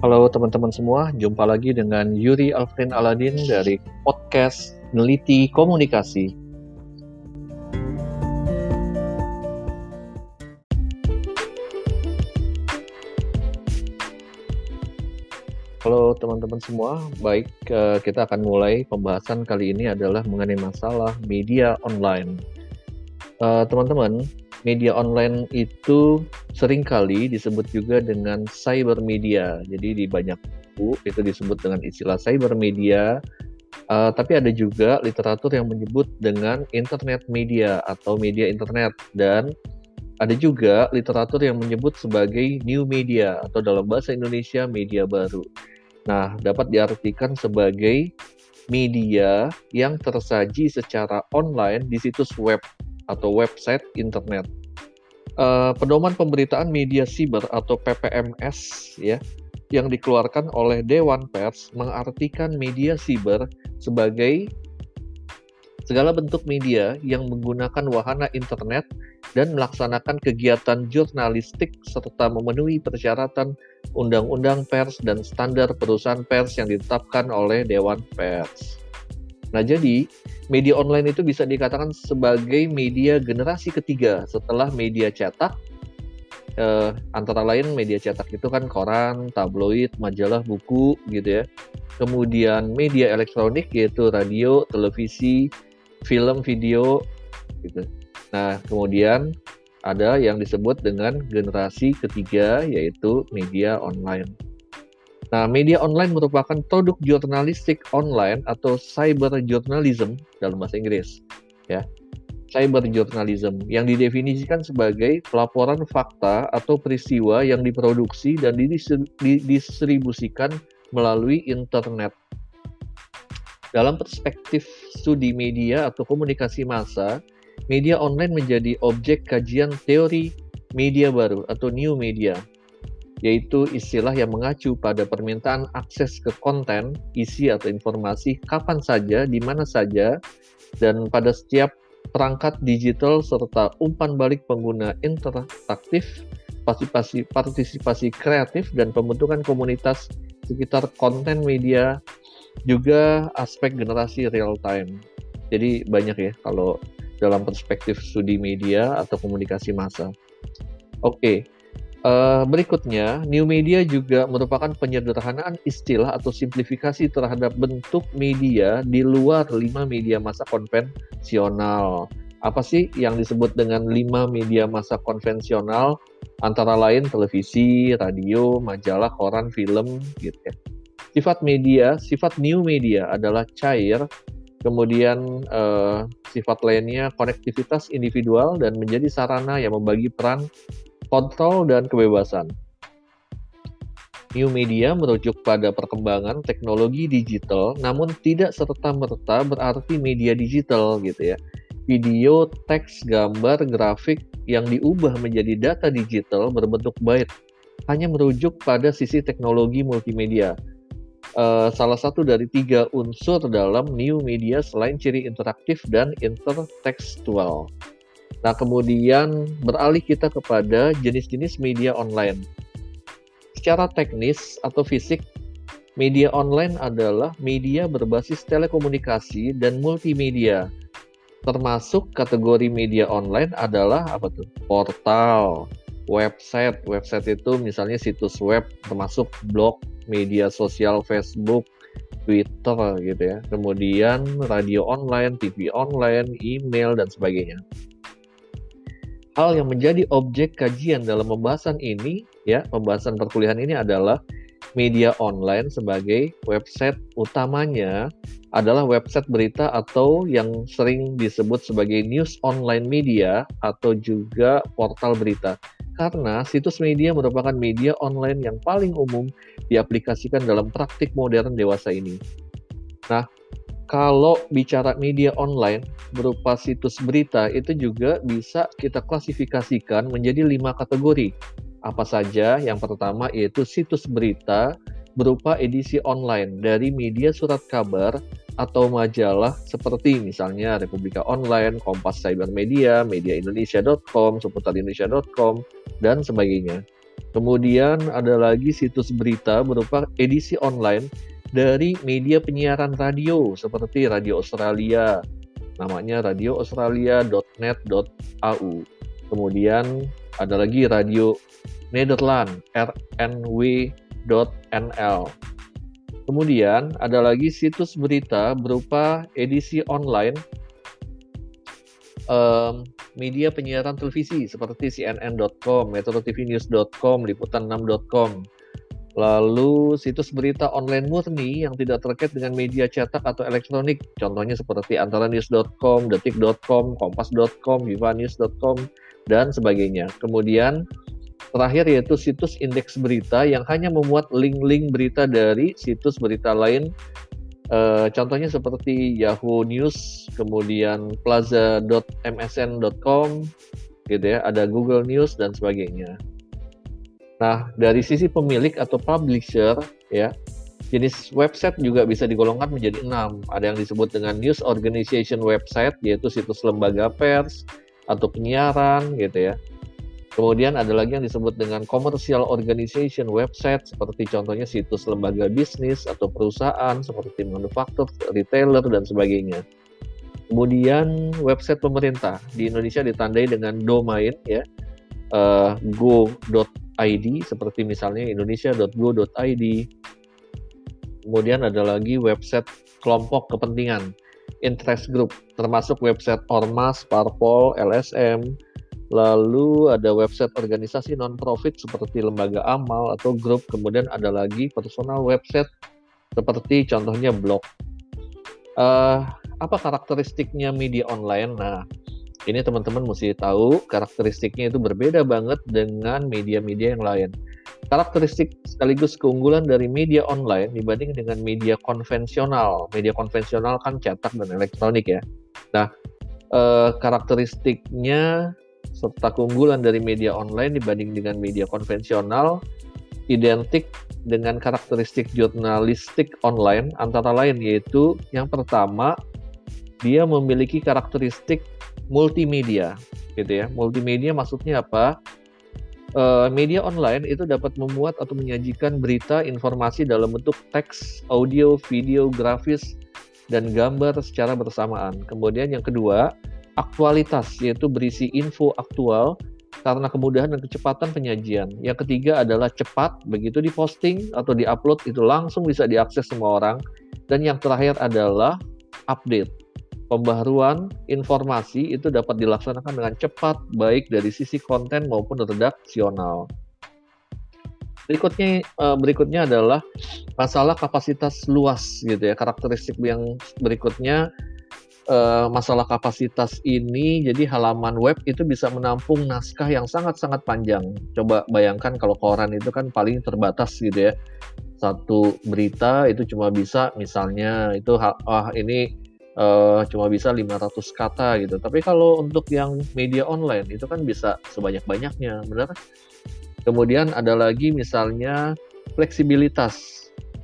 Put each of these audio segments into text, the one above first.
Halo teman-teman semua, jumpa lagi dengan Yuri Alfrin Aladin dari podcast Neliti Komunikasi. Halo teman-teman semua, baik eh, kita akan mulai pembahasan kali ini adalah mengenai masalah media online. Eh, teman-teman, media online itu sering kali disebut juga dengan cyber media. Jadi di banyak buku itu disebut dengan istilah cyber media. Uh, tapi ada juga literatur yang menyebut dengan internet media atau media internet dan ada juga literatur yang menyebut sebagai new media atau dalam bahasa Indonesia media baru. Nah, dapat diartikan sebagai media yang tersaji secara online di situs web atau website internet. Uh, pedoman pemberitaan media siber atau PPMS ya yang dikeluarkan oleh Dewan Pers mengartikan media siber sebagai segala bentuk media yang menggunakan wahana internet dan melaksanakan kegiatan jurnalistik serta memenuhi persyaratan undang-undang pers dan standar perusahaan pers yang ditetapkan oleh Dewan Pers. Nah, jadi media online itu bisa dikatakan sebagai media generasi ketiga setelah media cetak. Eh, antara lain media cetak itu kan koran, tabloid, majalah, buku gitu ya. Kemudian media elektronik yaitu radio, televisi, film, video gitu. Nah, kemudian ada yang disebut dengan generasi ketiga yaitu media online. Nah, media online merupakan produk jurnalistik online atau cyber journalism dalam bahasa Inggris. Ya, cyber journalism yang didefinisikan sebagai pelaporan fakta atau peristiwa yang diproduksi dan didistribusikan melalui internet. Dalam perspektif studi media atau komunikasi massa, media online menjadi objek kajian teori media baru atau new media yaitu istilah yang mengacu pada permintaan akses ke konten, isi atau informasi kapan saja, di mana saja, dan pada setiap perangkat digital serta umpan balik pengguna interaktif, partisipasi, partisipasi kreatif, dan pembentukan komunitas sekitar konten media, juga aspek generasi real time. Jadi banyak ya kalau dalam perspektif studi media atau komunikasi massa. Oke, okay Uh, berikutnya, new media juga merupakan penyederhanaan istilah atau simplifikasi terhadap bentuk media di luar lima media masa konvensional. Apa sih yang disebut dengan lima media masa konvensional? Antara lain televisi, radio, majalah, koran, film, gitu ya. Sifat media, sifat new media adalah cair, kemudian uh, sifat lainnya konektivitas individual dan menjadi sarana yang membagi peran kontrol dan kebebasan. New media merujuk pada perkembangan teknologi digital, namun tidak serta-merta berarti media digital gitu ya. Video, teks, gambar, grafik yang diubah menjadi data digital berbentuk byte hanya merujuk pada sisi teknologi multimedia. Uh, salah satu dari tiga unsur dalam new media selain ciri interaktif dan intertekstual. Nah, kemudian beralih kita kepada jenis-jenis media online. Secara teknis atau fisik, media online adalah media berbasis telekomunikasi dan multimedia. Termasuk kategori media online adalah apa tuh? Portal, website. Website itu misalnya situs web termasuk blog, media sosial Facebook, Twitter gitu ya. Kemudian radio online, TV online, email dan sebagainya hal yang menjadi objek kajian dalam pembahasan ini, ya, pembahasan perkuliahan ini adalah media online sebagai website utamanya adalah website berita atau yang sering disebut sebagai news online media atau juga portal berita. Karena situs media merupakan media online yang paling umum diaplikasikan dalam praktik modern dewasa ini. Nah, kalau bicara media online berupa situs berita itu juga bisa kita klasifikasikan menjadi lima kategori. Apa saja? Yang pertama yaitu situs berita berupa edisi online dari media surat kabar atau majalah seperti misalnya Republika Online, Kompas Cyber Media, MediaIndonesia.com, Seputarindonesia.com, dan sebagainya. Kemudian ada lagi situs berita berupa edisi online dari media penyiaran radio seperti Radio Australia, namanya radioaustralia.net.au. Kemudian ada lagi radio Nederland, rnw.nl. Kemudian ada lagi situs berita berupa edisi online um, media penyiaran televisi seperti CNN.com, MetroTVNews.com, Liputan6.com. Lalu situs berita online murni yang tidak terkait dengan media cetak atau elektronik, contohnya seperti antaranews.com, detik.com, kompas.com, vivanews.com, dan sebagainya. Kemudian terakhir yaitu situs indeks berita yang hanya memuat link-link berita dari situs berita lain Uh, contohnya seperti Yahoo News, kemudian plaza.msn.com, gitu ya, ada Google News dan sebagainya. Nah, dari sisi pemilik atau publisher, ya, jenis website juga bisa digolongkan menjadi enam. Ada yang disebut dengan news organization website, yaitu situs lembaga pers atau penyiaran, gitu ya. Kemudian ada lagi yang disebut dengan commercial organization website seperti contohnya situs lembaga bisnis atau perusahaan seperti manufaktur, retailer dan sebagainya. Kemudian website pemerintah di Indonesia ditandai dengan domain ya uh, go.id seperti misalnya indonesia.go.id. Kemudian ada lagi website kelompok kepentingan interest group termasuk website ormas, parpol, LSM, Lalu ada website organisasi non-profit seperti lembaga amal atau grup. Kemudian ada lagi personal website seperti contohnya blog. Uh, apa karakteristiknya media online? Nah, ini teman-teman mesti tahu karakteristiknya itu berbeda banget dengan media-media yang lain. Karakteristik sekaligus keunggulan dari media online dibanding dengan media konvensional. Media konvensional kan cetak dan elektronik ya. Nah, eh, karakteristiknya serta keunggulan dari media online dibanding dengan media konvensional identik dengan karakteristik jurnalistik online antara lain yaitu yang pertama dia memiliki karakteristik multimedia gitu ya multimedia maksudnya apa e, media online itu dapat memuat atau menyajikan berita informasi dalam bentuk teks audio video grafis dan gambar secara bersamaan kemudian yang kedua aktualitas, yaitu berisi info aktual karena kemudahan dan kecepatan penyajian. Yang ketiga adalah cepat, begitu diposting atau diupload itu langsung bisa diakses semua orang. Dan yang terakhir adalah update. Pembaharuan informasi itu dapat dilaksanakan dengan cepat, baik dari sisi konten maupun redaksional. Berikutnya eh, berikutnya adalah masalah kapasitas luas gitu ya. Karakteristik yang berikutnya uh, masalah kapasitas ini, jadi halaman web itu bisa menampung naskah yang sangat-sangat panjang. Coba bayangkan kalau koran itu kan paling terbatas gitu ya. Satu berita itu cuma bisa misalnya itu wah ini uh, cuma bisa 500 kata gitu. Tapi kalau untuk yang media online itu kan bisa sebanyak-banyaknya, benar? Kemudian ada lagi misalnya fleksibilitas.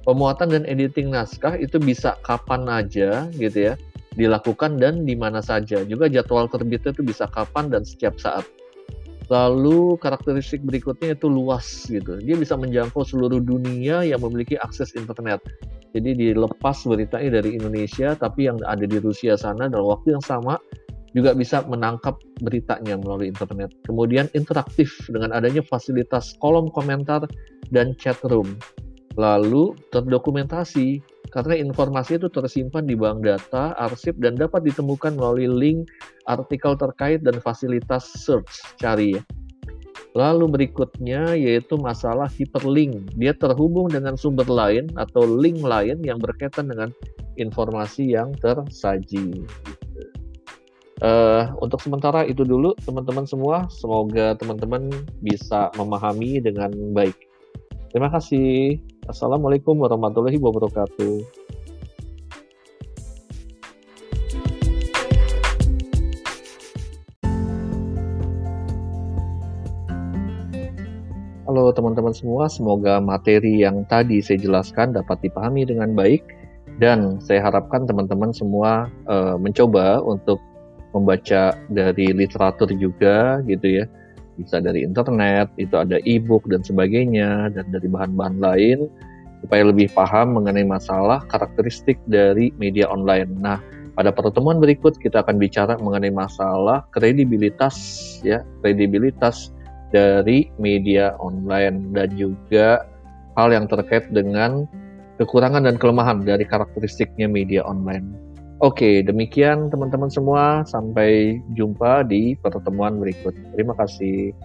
Pemuatan dan editing naskah itu bisa kapan aja gitu ya dilakukan dan di mana saja. Juga jadwal terbitnya itu bisa kapan dan setiap saat. Lalu karakteristik berikutnya itu luas gitu. Dia bisa menjangkau seluruh dunia yang memiliki akses internet. Jadi dilepas beritanya dari Indonesia, tapi yang ada di Rusia sana dalam waktu yang sama juga bisa menangkap beritanya melalui internet. Kemudian interaktif dengan adanya fasilitas kolom komentar dan chat room. Lalu terdokumentasi karena informasi itu tersimpan di bank data, arsip, dan dapat ditemukan melalui link, artikel terkait, dan fasilitas search, cari ya. Lalu berikutnya yaitu masalah hyperlink. Dia terhubung dengan sumber lain atau link lain yang berkaitan dengan informasi yang tersaji. Uh, untuk sementara itu dulu teman-teman semua. Semoga teman-teman bisa memahami dengan baik. Terima kasih. Assalamualaikum warahmatullahi wabarakatuh. Teman-teman semua, semoga materi yang tadi saya jelaskan dapat dipahami dengan baik. Dan saya harapkan teman-teman semua uh, mencoba untuk membaca dari literatur juga gitu ya. Bisa dari internet, itu ada e-book dan sebagainya, dan dari bahan-bahan lain, supaya lebih paham mengenai masalah karakteristik dari media online. Nah, pada pertemuan berikut kita akan bicara mengenai masalah kredibilitas ya, kredibilitas dari media online dan juga hal yang terkait dengan kekurangan dan kelemahan dari karakteristiknya media online. Oke, demikian teman-teman semua. Sampai jumpa di pertemuan berikut. Terima kasih.